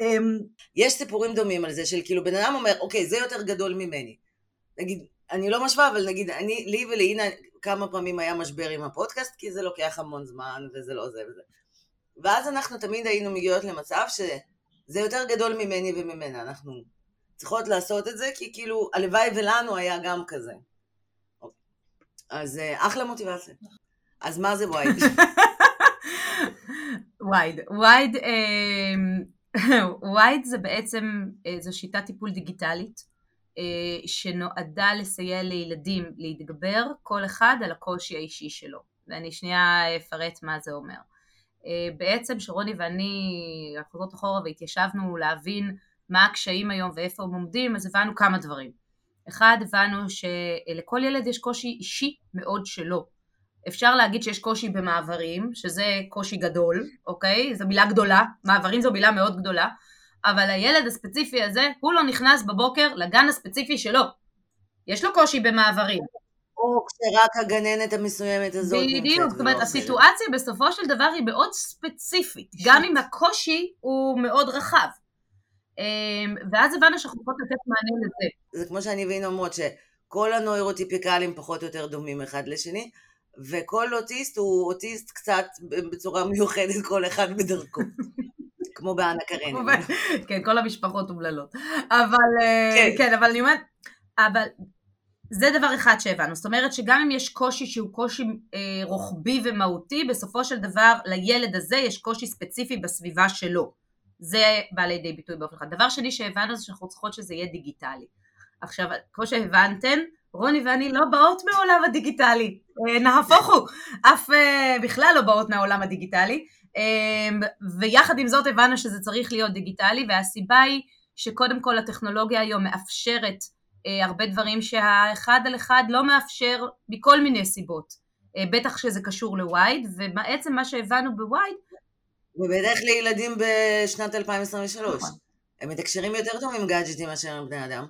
אמ, יש סיפורים דומים על זה, של כאילו בן אדם אומר, אוקיי, זה יותר גדול ממני. נגיד, אני לא משווה, אבל נגיד, אני, לי ולאינה כמה פעמים היה משבר עם הפודקאסט, כי זה לוקח המון זמן, וזה לא זה וזה. ואז אנחנו תמיד היינו מגיעות למצב שזה יותר גדול ממני וממנה. אנחנו צריכות לעשות את זה, כי כאילו, הלוואי ולנו היה גם כזה. אז אה, אחלה מוטיבציה. אז מה זה וייד? וייד. וייד, וייד זה בעצם, אה, זו שיטת טיפול דיגיטלית אה, שנועדה לסייע לילדים להתגבר כל אחד על הקושי האישי שלו. ואני שנייה אפרט מה זה אומר. אה, בעצם שרוני ואני חוזרות אחורה והתיישבנו להבין מה הקשיים היום ואיפה הם עומדים, אז הבנו כמה דברים. אחד, הבנו שלכל ילד יש קושי אישי מאוד שלו. אפשר להגיד שיש קושי במעברים, שזה קושי גדול, אוקיי? זו מילה גדולה, מעברים זו מילה מאוד גדולה, אבל הילד הספציפי הזה, הוא לא נכנס בבוקר לגן הספציפי שלו. יש לו קושי במעברים. או כשרק הגננת המסוימת הזאת נמצאת. בדיוק, זאת אומרת, הסיטואציה בסופו של דבר היא מאוד ספציפית, גם אם הקושי הוא מאוד רחב. אמ, ואז הבנו שאנחנו יכולות לתת מענה לזה. זה כמו שאני ואינה אומרות, שכל הנוירוטיפיקלים פחות או יותר דומים אחד לשני, וכל אוטיסט הוא אוטיסט קצת בצורה מיוחדת, כל אחד בדרכו. [LAUGHS] כמו באנה קרן. כן, כל המשפחות אומללות. אבל, אה, כן. כן, אבל אני אומרת, אבל זה דבר אחד שהבנו. זאת אומרת שגם אם יש קושי שהוא קושי אה, רוחבי ומהותי, בסופו של דבר לילד הזה יש קושי ספציפי בסביבה שלו. זה בא לידי ביטוי באופן אחד. דבר שני שהבנו זה שאנחנו צריכות שזה יהיה דיגיטלי. עכשיו, כמו שהבנתן, רוני ואני לא באות מהעולם הדיגיטלי, אה, נהפוך הוא, אף אה, בכלל לא באות מהעולם הדיגיטלי, אה, ויחד עם זאת הבנו שזה צריך להיות דיגיטלי, והסיבה היא שקודם כל הטכנולוגיה היום מאפשרת הרבה דברים שהאחד על אחד לא מאפשר מכל מיני סיבות, בטח שזה קשור לווייד, ובעצם מה שהבנו בווייד ובדרך לילדים בשנת 2023. נכון. הם מתקשרים יותר טוב עם גאדג'טים מאשר עם בני אדם.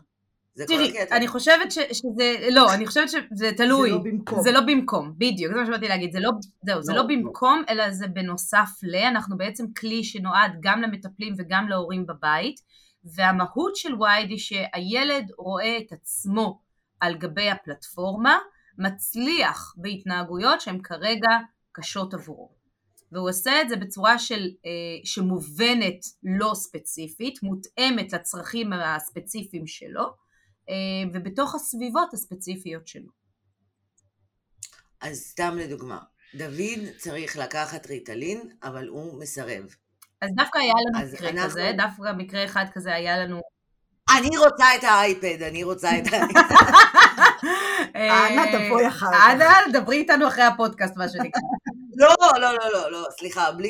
תראי, אני חושבת ש, שזה, לא, אני חושבת שזה תלוי. זה לא במקום. זה לא במקום, בדיוק, זה מה שבאתי להגיד, זה לא, זהו, זה לא, לא במקום, לא. אלא זה בנוסף ל, אנחנו בעצם כלי שנועד גם למטפלים וגם להורים בבית, והמהות של וייד היא שהילד רואה את עצמו על גבי הפלטפורמה, מצליח בהתנהגויות שהן כרגע קשות עבורו. והוא עושה את זה בצורה של, אה, שמובנת לא ספציפית, מותאמת לצרכים הספציפיים שלו, אה, ובתוך הסביבות הספציפיות שלו. אז סתם לדוגמה, דוד צריך לקחת ריטלין, אבל הוא מסרב. אז דווקא היה לנו מקרה אנחנו... כזה, דווקא מקרה אחד כזה היה לנו... אני רוצה את האייפד, אני רוצה את האייפד. [LAUGHS] אנה, תבואי אחר כך. אנה, דברי איתנו אחרי הפודקאסט, מה שנקרא. [LAUGHS] לא, לא, לא, לא, לא, סליחה, בלי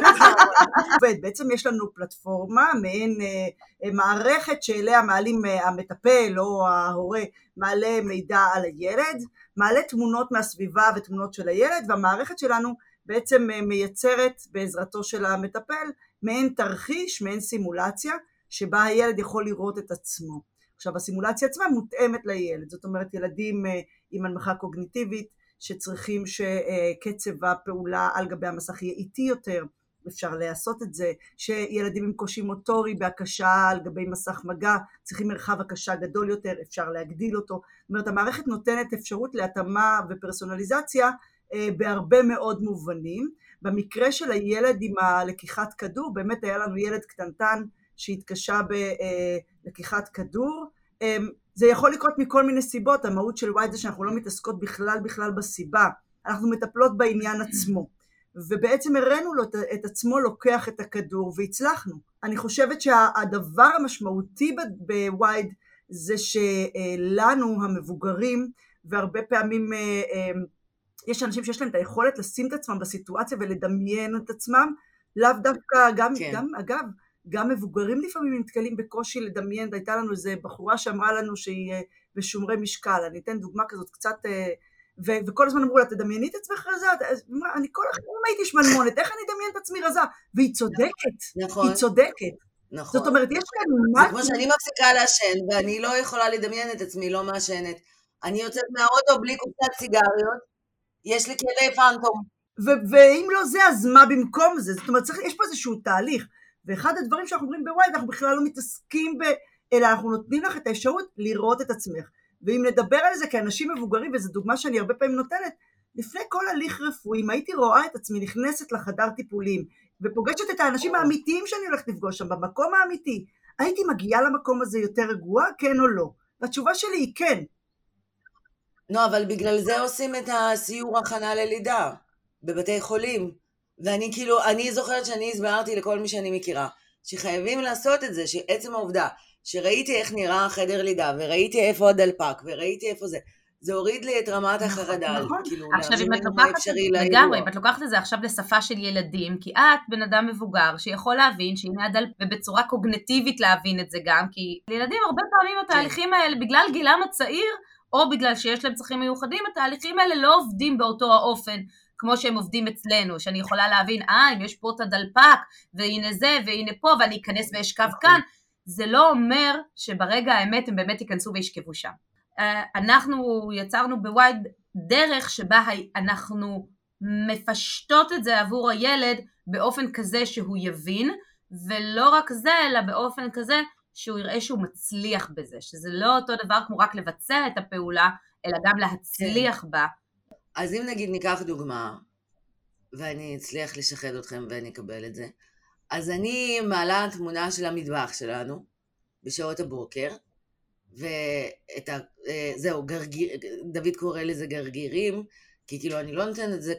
[LAUGHS] בעצם יש לנו פלטפורמה, מעין אה, מערכת שאליה מעלים אה, המטפל או ההורה מעלה מידע על הילד, מעלה תמונות מהסביבה ותמונות של הילד, והמערכת שלנו בעצם אה, מייצרת בעזרתו של המטפל מעין תרחיש, מעין סימולציה, שבה הילד יכול לראות את עצמו. עכשיו הסימולציה עצמה מותאמת לילד, זאת אומרת ילדים עם הנמכה קוגניטיבית שצריכים שקצב הפעולה על גבי המסך יהיה איטי יותר, אפשר לעשות את זה, שילדים עם קושי מוטורי בהקשה על גבי מסך מגע צריכים מרחב הקשה גדול יותר, אפשר להגדיל אותו, זאת אומרת המערכת נותנת אפשרות להתאמה ופרסונליזציה אה, בהרבה מאוד מובנים. במקרה של הילד עם הלקיחת כדור, באמת היה לנו ילד קטנטן שהתקשה בלקיחת כדור, אמ, זה יכול לקרות מכל מיני סיבות, המהות של וייד זה שאנחנו לא מתעסקות בכלל בכלל בסיבה, אנחנו מטפלות בעניין עצמו. ובעצם הראינו לו את עצמו לוקח את הכדור והצלחנו. אני חושבת שהדבר המשמעותי בווייד זה שלנו המבוגרים והרבה פעמים אה, אה, יש אנשים שיש להם את היכולת לשים את עצמם בסיטואציה ולדמיין את עצמם לאו דווקא גם, כן. גם אגב גם מבוגרים לפעמים נתקלים בקושי לדמיין, והייתה לנו איזה בחורה שאמרה לנו שהיא אה, בשומרי משקל, אני אתן דוגמה כזאת קצת, אה, ו- וכל הזמן אמרו לה, תדמייני את עצמך רזה, אני כל החיים הייתי שמנמונת, איך אני אדמיין את עצמי רזה? והיא צודקת, נכון. היא צודקת. נכון. זאת אומרת, יש לנו משהו... זה כמו שאני מפסיקה לעשן, ואני לא יכולה לדמיין את עצמי לא מעשנת. אני יוצאת מהאוטו בלי קופסת סיגריות, יש לי כאבי פנטום. ואם לא זה, אז מה במקום זה? זאת אומרת, צריך, יש פה איזשהו תהליך. ואחד הדברים שאנחנו אומרים בווייד, אנחנו בכלל לא מתעסקים ב... אלא אנחנו נותנים לך את האפשרות לראות את עצמך. ואם נדבר על זה כאנשים מבוגרים, וזו דוגמה שאני הרבה פעמים נותנת, לפני כל הליך רפואי, אם הייתי רואה את עצמי נכנסת לחדר טיפולים, ופוגשת את האנשים האמיתיים שאני הולכת לפגוש שם, במקום האמיתי, הייתי מגיעה למקום הזה יותר רגועה, כן או לא? והתשובה שלי היא כן. לא, אבל בגלל זה עושים את הסיור הכנה ללידה, בבתי חולים. ואני כאילו, אני זוכרת שאני הסברתי לכל מי שאני מכירה, שחייבים לעשות את זה, שעצם העובדה שראיתי איך נראה חדר לידה, וראיתי איפה הדלפק, וראיתי איפה זה, זה הוריד לי את רמת נכון, החרדה, נכון. כאילו, עכשיו אם את לוקחת את זה, לגמרי, אם את לוקחת את זה עכשיו לשפה של ילדים, כי את בן אדם מבוגר שיכול להבין שהנה הדל... ובצורה קוגנטיבית להבין את זה גם, כי לילדים הרבה פעמים התהליכים כן. האלה, בגלל גילם הצעיר, או בגלל שיש להם צרכים מיוחדים, התהליכים האלה לא עובדים באותו האופן כמו שהם עובדים אצלנו, שאני יכולה להבין, אה, אם יש פה את הדלפק, והנה זה, והנה פה, ואני אכנס ואשכב נכון. כאן, זה לא אומר שברגע האמת הם באמת ייכנסו וישכבו שם. אה, אנחנו יצרנו בווייד דרך שבה אנחנו מפשטות את זה עבור הילד באופן כזה שהוא יבין, ולא רק זה, אלא באופן כזה שהוא יראה שהוא מצליח בזה, שזה לא אותו דבר כמו רק לבצע את הפעולה, אלא גם להצליח כן. בה אז אם נגיד ניקח דוגמה, ואני אצליח לשחד אתכם ואני אקבל את זה, אז אני מעלה תמונה של המטבח שלנו בשעות הבוקר, ואת ה... אה, זהו, גרגיר, דוד קורא לזה גרגירים, כי כאילו אני לא נותנת את זה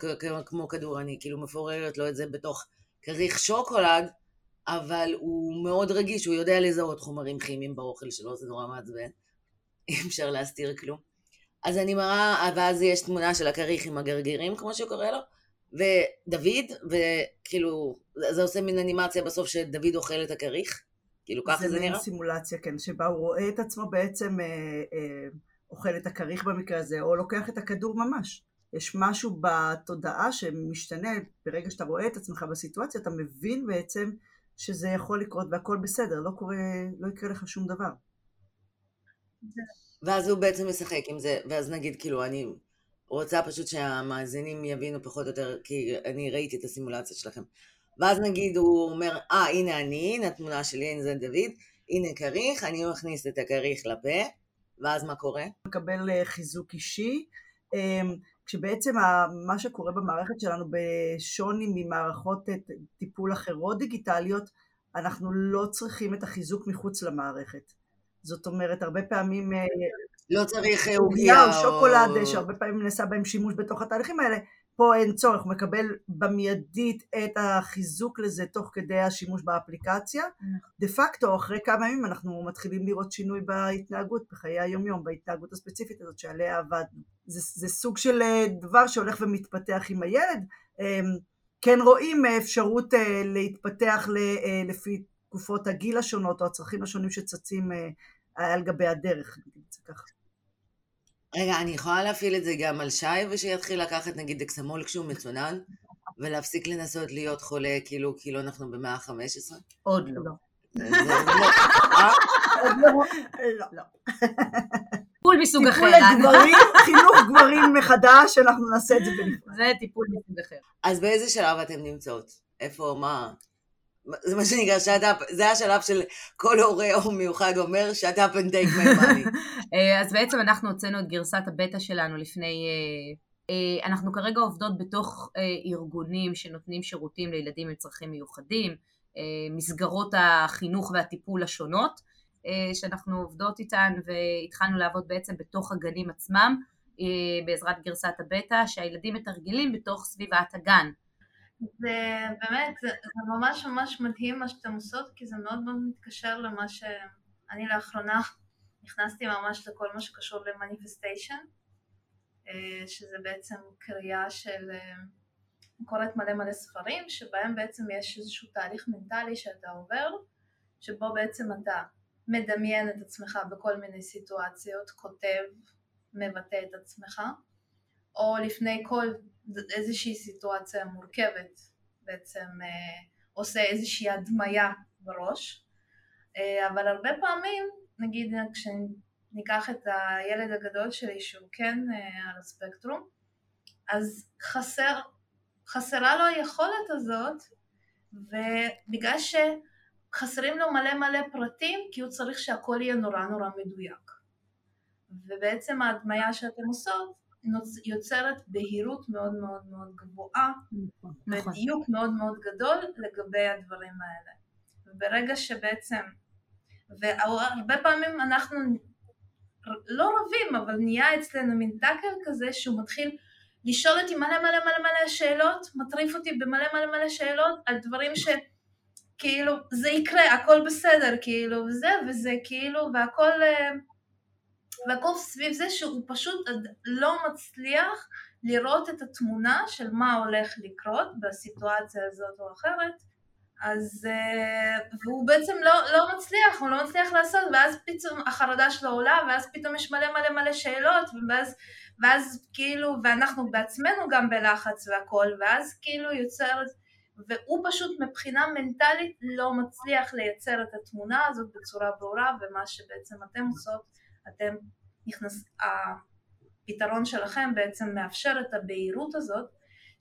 כמו כדור, אני כאילו מפוררת לו את זה בתוך כריך שוקולד, אבל הוא מאוד רגיש, הוא יודע לזהות חומרים כימיים באוכל שלו, זה נורא מעצבן. אי אפשר להסתיר כלום. אז אני מראה, ואז יש תמונה של הכריך עם הגרגירים, כמו שקורא לו, ודוד, וכאילו, זה עושה מין אנימציה בסוף שדוד אוכל את הכריך, כאילו ככה זה, זה נראה. מין סימולציה, כן, שבה הוא רואה את עצמו בעצם אה, אה, אוכל את הכריך במקרה הזה, או לוקח את הכדור ממש. יש משהו בתודעה שמשתנה ברגע שאתה רואה את עצמך בסיטואציה, אתה מבין בעצם שזה יכול לקרות והכל בסדר, לא קורה, לא יקרה לך שום דבר. ואז הוא בעצם משחק עם זה, ואז נגיד, כאילו, אני רוצה פשוט שהמאזינים יבינו פחות או יותר, כי אני ראיתי את הסימולציה שלכם. ואז נגיד הוא אומר, אה, הנה אני, הנה התמונה שלי, הנה זה דוד, הנה כריך, אני מכניס את הכריך לפה, ואז מה קורה? מקבל אה, חיזוק אישי, אמ, כשבעצם מה שקורה במערכת שלנו, בשוני ממערכות אה, טיפול אחרות דיגיטליות, אנחנו לא צריכים את החיזוק מחוץ למערכת. זאת אומרת, הרבה פעמים... אה, לא צריך עוגיה או... שוקולד, שהרבה פעמים נעשה בהם שימוש בתוך התהליכים האלה, פה אין צורך, הוא מקבל במיידית את החיזוק לזה תוך כדי השימוש באפליקציה. דה פקטו, אחרי כמה ימים אנחנו מתחילים לראות שינוי בהתנהגות, בחיי היומיום, בהתנהגות הספציפית הזאת שעליה עבדנו. זה, זה סוג של אה, דבר שהולך ומתפתח עם הילד. אמ, כן רואים אפשרות אה, להתפתח לפי תקופות הגיל השונות או הצרכים השונים שצצים אה, על גבי הדרך, נגיד את זה ככה. רגע, אני יכולה להפעיל את זה גם על שי ושיתחיל לקחת נגיד אקסמול כשהוא מצונן ולהפסיק לנסות להיות חולה כאילו כאילו אנחנו במאה ה-15? עוד לא. לא. טיפול מסוג אחר. טיפול לגברים, חינוך גברים מחדש, אנחנו נעשה את זה בנפרד. זה טיפול מסוג אחר. אז באיזה שלב אתן נמצאות? איפה, מה? זה מה שנקרא שאט-אפ, זה השלב של כל הורה או מיוחד אומר and take my money. [LAUGHS] אה, אז בעצם אנחנו הוצאנו את גרסת הבטא שלנו לפני, אה, אה, אנחנו כרגע עובדות בתוך ארגונים שנותנים שירותים לילדים עם צרכים מיוחדים, מסגרות החינוך והטיפול השונות, שאנחנו עובדות איתן והתחלנו לעבוד בעצם בתוך הגנים עצמם, בעזרת גרסת הבטא, שהילדים מתרגלים בתוך סביבת הגן. זה באמת, זה, זה ממש ממש מדהים מה שאתם עושות, כי זה מאוד מאוד מתקשר למה שאני לאחרונה נכנסתי ממש לכל מה שקשור למניפסטיישן, אה, שזה בעצם קריאה של, אה, קוראת מלא מלא ספרים, שבהם בעצם יש איזשהו תהליך מנטלי שאתה עובר, שבו בעצם אתה מדמיין את עצמך בכל מיני סיטואציות, כותב, מבטא את עצמך, או לפני כל איזושהי סיטואציה מורכבת בעצם אה, עושה איזושהי הדמיה בראש, אה, אבל הרבה פעמים, נגיד כשניקח את הילד הגדול שלי שהוא כן אה, על הספקטרום, אז חסר, חסרה לו היכולת הזאת, ובגלל שחסרים לו מלא מלא פרטים, כי הוא צריך שהכל יהיה נורא נורא מדויק. ובעצם ההדמיה שאתם עושות יוצרת בהירות מאוד מאוד מאוד גבוהה נכון. ודיוק מאוד מאוד גדול לגבי הדברים האלה. וברגע שבעצם, והרבה פעמים אנחנו לא רבים, אבל נהיה אצלנו מין טאקר כזה שהוא מתחיל לשאול אותי מלא מלא מלא מלא שאלות, מטריף אותי במלא מלא מלא שאלות על דברים שכאילו זה יקרה, הכל בסדר, כאילו, וזה, וזה כאילו, והכל... והכל סביב זה שהוא פשוט לא מצליח לראות את התמונה של מה הולך לקרות בסיטואציה הזאת או אחרת. אז אה, והוא בעצם לא, לא מצליח, הוא לא מצליח לעשות ואז פתאום החרדה שלו עולה ואז פתאום יש מלא מלא מלא שאלות ואז, ואז כאילו ואנחנו בעצמנו גם בלחץ והכל ואז כאילו יוצר והוא פשוט מבחינה מנטלית לא מצליח לייצר את התמונה הזאת בצורה ברורה ומה שבעצם אתם עושות אתם נכנס, הפתרון שלכם בעצם מאפשר את הבהירות הזאת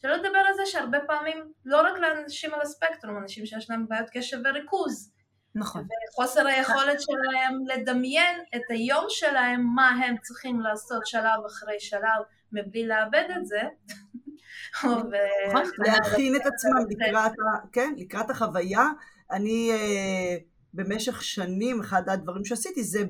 שלא לדבר על זה שהרבה פעמים לא רק לאנשים על הספקטרום, אנשים שיש להם בעיות קשב וריכוז נכון. וחוסר היכולת שלהם לדמיין את היום שלהם, מה הם צריכים לעשות שלב אחרי שלב מבלי לאבד את זה. [LAUGHS] נכון. להכין את עצמם לקראת, כן, החוויה. אני אה, במשך שנים אחד הדברים שעשיתי זה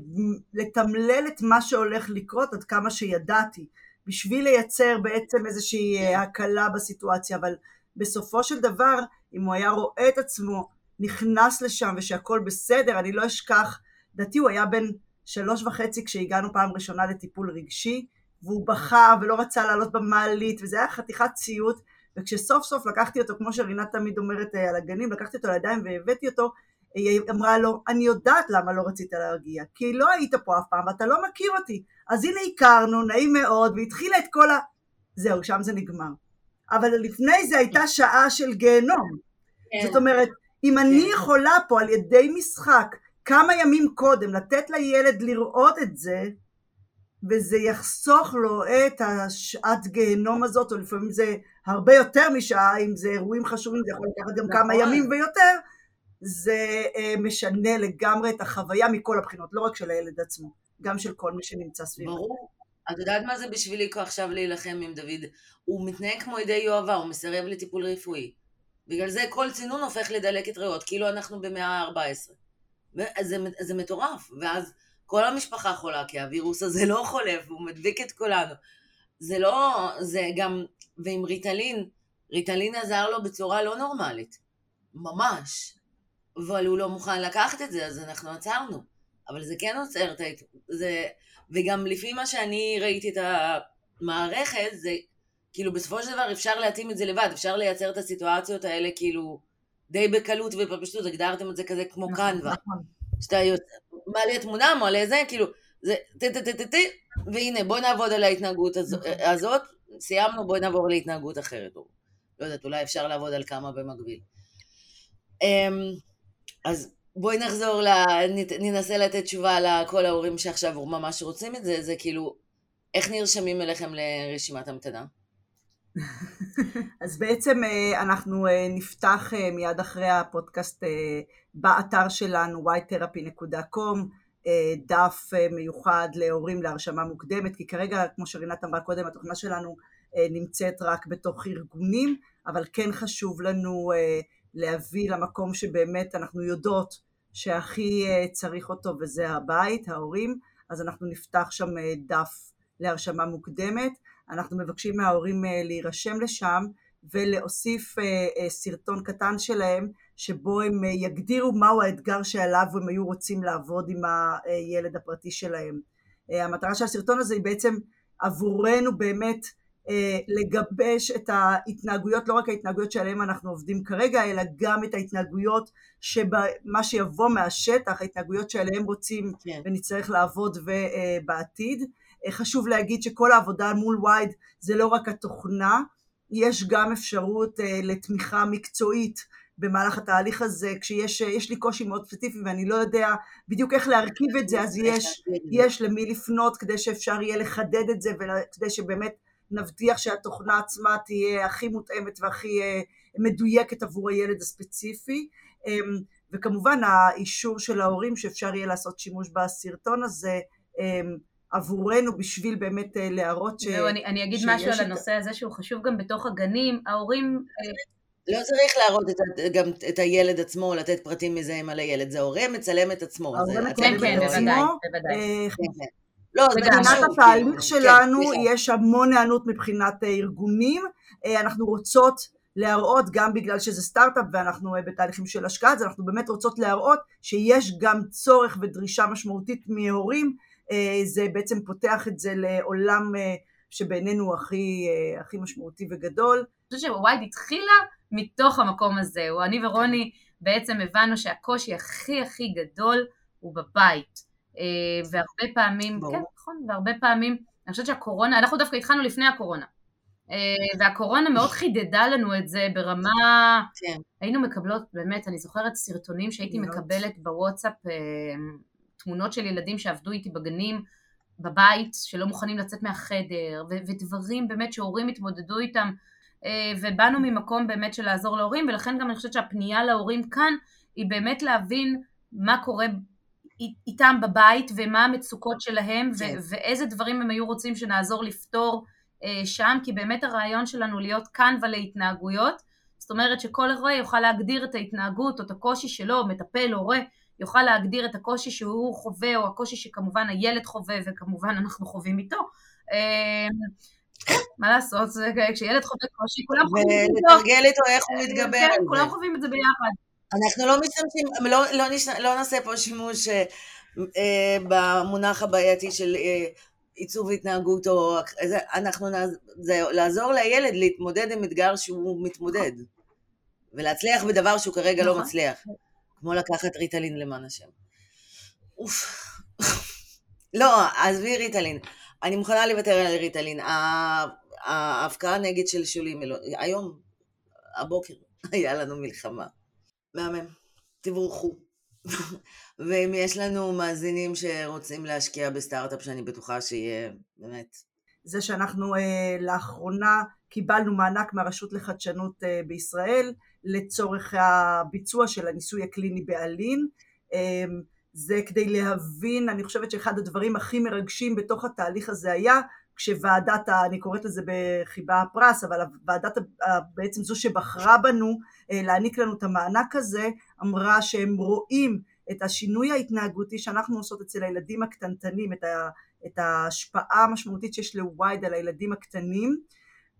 לתמלל את מה שהולך לקרות עד כמה שידעתי בשביל לייצר בעצם איזושהי אה, הקלה בסיטואציה. אבל בסופו של דבר אם הוא היה רואה את עצמו נכנס לשם ושהכול בסדר, אני לא אשכח, לדעתי הוא היה בן שלוש וחצי כשהגענו פעם ראשונה לטיפול רגשי, והוא בכה ולא רצה לעלות במעלית, וזה היה חתיכת ציוט, וכשסוף סוף לקחתי אותו, כמו שרינת תמיד אומרת אה, על הגנים, לקחתי אותו לידיים והבאתי אותו, היא אמרה לו, אני יודעת למה לא רצית להרגיע, כי לא היית פה אף פעם ואתה לא מכיר אותי. אז הנה הכרנו, נעים מאוד, והתחילה את כל ה... זהו, שם זה נגמר. אבל לפני זה הייתה שעה של גיהנום. כן. זאת אומרת, אם אני כן. יכולה פה על ידי משחק כמה ימים קודם לתת לילד לראות את זה, וזה יחסוך לו את השעת גיהנום הזאת, או לפעמים זה הרבה יותר משעה, אם זה אירועים חשובים, זה יכול לקחת גם כמה נכון. ימים ויותר, זה אה, משנה לגמרי את החוויה מכל הבחינות, לא רק של הילד עצמו, גם של כל מי שנמצא סביבו. ברור. את יודעת מה זה בשבילי עכשיו להילחם עם דוד? הוא מתנהג כמו ידי יואבה, הוא מסרב לטיפול רפואי. בגלל זה כל צינון הופך לדלקת ריאות, כאילו אנחנו במאה ה-14. זה, זה מטורף, ואז כל המשפחה חולה, כי הווירוס הזה לא חולף, הוא מדביק את כולנו. זה לא, זה גם, ועם ריטלין, ריטלין עזר לו בצורה לא נורמלית. ממש. אבל הוא לא מוכן לקחת את זה, אז אנחנו עצרנו. אבל זה כן עוצר את ה... זה... וגם לפי מה שאני ראיתי את המערכת, זה כאילו בסופו של דבר אפשר להתאים את זה לבד, אפשר לייצר את הסיטואציות האלה כאילו די בקלות ובפשטות, הגדרתם את זה כזה כמו נכון, קנווה. נכון. שאתה מעלה תמונה, מעלה זה, כאילו, זה טה טה טה טה טה, והנה בוא נעבוד על ההתנהגות נכון. הזאת, סיימנו, בוא נעבור להתנהגות אחרת. לא יודעת, אולי אפשר לעבוד על כמה במקביל. אז בואי נחזור, ל... ננסה לתת תשובה לכל ההורים שעכשיו ממש רוצים את זה, זה כאילו, איך נרשמים אליכם לרשימת המתנה? [LAUGHS] אז בעצם אה, אנחנו אה, נפתח אה, מיד אחרי הפודקאסט באתר שלנו ytherapy.com דף מיוחד להורים להרשמה מוקדמת, כי כרגע, כמו שרינת אמרה קודם, התוכנה שלנו נמצאת רק בתוך ארגונים, אבל כן חשוב לנו להביא למקום שבאמת אנחנו יודעות שהכי צריך אותו וזה הבית, ההורים, אז אנחנו נפתח שם דף להרשמה מוקדמת. אנחנו מבקשים מההורים אה, להירשם לשם ולהוסיף אה, אה, סרטון קטן שלהם שבו הם יגדירו מהו האתגר שעליו הם היו רוצים לעבוד עם הילד הפרטי שלהם. המטרה של הסרטון הזה היא בעצם עבורנו באמת לגבש את ההתנהגויות, לא רק ההתנהגויות שעליהן אנחנו עובדים כרגע, אלא גם את ההתנהגויות שמה שיבוא מהשטח, ההתנהגויות שעליהן רוצים כן. ונצטרך לעבוד בעתיד. חשוב להגיד שכל העבודה מול וייד זה לא רק התוכנה, יש גם אפשרות אה, לתמיכה מקצועית במהלך התהליך הזה, כשיש אה, לי קושי מאוד ספציפי ואני לא יודע בדיוק איך להרכיב את זה, אז יש, יש למי לפנות כדי שאפשר יהיה לחדד את זה וכדי שבאמת נבטיח שהתוכנה עצמה תהיה הכי מותאמת והכי אה, מדויקת עבור הילד הספציפי. אמ, וכמובן האישור של ההורים שאפשר יהיה לעשות שימוש בסרטון הזה אמ, עבורנו בשביל באמת אה, להראות ש... זהו, אני, אני אגיד משהו על הנושא הזה שהוא חשוב גם בתוך הגנים, ההורים... אה, לא צריך להראות את, גם את הילד עצמו, או לתת פרטים מזהים על הילד, זה הורה מצלם את עצמו. כן, כן, בוודאי, בוודאי. אה, כן, כן. לא, מבחינת התהליך כן, שלנו יש המון היענות מבחינת ארגונים, אנחנו רוצות להראות גם בגלל שזה סטארט-אפ ואנחנו בתהליכים של השקעה, אז אנחנו באמת רוצות להראות שיש גם צורך ודרישה משמעותית מהורים אה, זה בעצם פותח את זה לעולם אה, שבעינינו הוא הכי, אה, הכי משמעותי וגדול. אני חושבת שווייד התחילה מתוך המקום הזה, אני ורוני בעצם הבנו שהקושי הכי הכי גדול הוא בבית. והרבה פעמים, בוא. כן נכון, והרבה פעמים, אני חושבת שהקורונה, אנחנו דווקא התחלנו לפני הקורונה. והקורונה מאוד חידדה לנו את זה ברמה, כן. היינו מקבלות, באמת, אני זוכרת סרטונים שהייתי מקבלת בוואטסאפ תמונות של ילדים שעבדו איתי בגנים בבית, שלא מוכנים לצאת מהחדר, ו- ודברים באמת שהורים התמודדו איתם, אה, ובאנו ממקום באמת של לעזור להורים, ולכן גם אני חושבת שהפנייה להורים כאן היא באמת להבין מה קורה איתם בבית ומה המצוקות שלהם כן. ו- ואיזה דברים הם היו רוצים שנעזור לפתור אה, שם, כי באמת הרעיון שלנו להיות כאן ולהתנהגויות, זאת אומרת שכל הורה יוכל להגדיר את ההתנהגות או את הקושי שלו, מטפל, הורה, יוכל להגדיר את הקושי שהוא חווה, או הקושי שכמובן הילד חווה, וכמובן אנחנו חווים איתו. אמ, מה לעשות, כשיילד חווה קושי, כולם חווים את זה. ולתרגל איתו איך הוא מתגבר כן, על זה. כולם חווים את זה ביחד. אנחנו לא משתמשים, לא, לא, נש... לא נעשה פה שימוש אה, אה, במונח הבעייתי של אה, עיצוב התנהגות, או זה, אנחנו, זה לעזור לילד להתמודד עם אתגר שהוא מתמודד, ולהצליח בדבר שהוא כרגע לא נכון. מצליח, כמו לקחת ריטלין למען השם. אוף. [LAUGHS] לא, עזבי ריטלין. אני מוכנה לוותר על ריטלין. ההפקעה נגד של שולי מלו... היום, הבוקר, [LAUGHS] היה לנו מלחמה. מהמם. תבורכו. ואם יש לנו מאזינים שרוצים להשקיע בסטארט-אפ, שאני בטוחה שיהיה, באמת. זה שאנחנו אה, לאחרונה קיבלנו מענק מהרשות לחדשנות אה, בישראל לצורך הביצוע של הניסוי הקליני באלין. אה, זה כדי להבין, אני חושבת שאחד הדברים הכי מרגשים בתוך התהליך הזה היה כשוועדת, אני קוראת לזה בחיבה הפרס, אבל ועדת בעצם זו שבחרה בנו אה, להעניק לנו את המענק הזה, אמרה שהם רואים את השינוי ההתנהגותי שאנחנו עושות אצל הילדים הקטנטנים, את, ה, את ההשפעה המשמעותית שיש לווייד על הילדים הקטנים,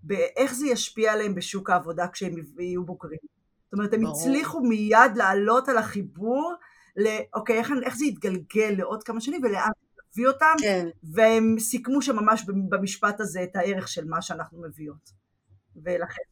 באיך זה ישפיע עליהם בשוק העבודה כשהם יהיו בוגרים. זאת אומרת, הם הצליחו מיד לעלות על החיבור לאוקיי, איך, איך זה יתגלגל לעוד כמה שנים ולאן להביא אותם, כן. והם סיכמו שממש במשפט הזה את הערך של מה שאנחנו מביאות. ולכן...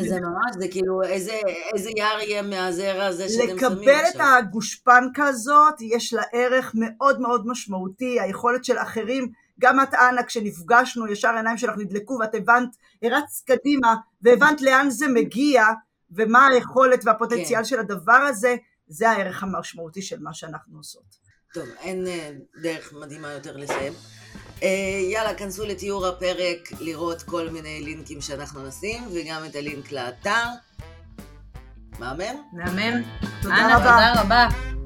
זה ממש, זה כאילו, איזה, איזה יער יהיה מהזרע הזה שאתם שמים עכשיו. לקבל את הגושפנקה הזאת, יש לה ערך מאוד מאוד משמעותי, היכולת של אחרים, גם את אנה, כשנפגשנו, ישר העיניים שלך נדלקו ואת הבנת, הרצת קדימה, והבנת לאן זה מגיע, ומה היכולת והפוטנציאל כן. של הדבר הזה, זה הערך המשמעותי של מה שאנחנו עושות. טוב, אין אה, דרך מדהימה יותר לסיים. אה, יאללה, כנסו לתיאור הפרק לראות כל מיני לינקים שאנחנו נשים, וגם את הלינק לאתר. מהמם? מהמם. תודה רבה. תודה רבה.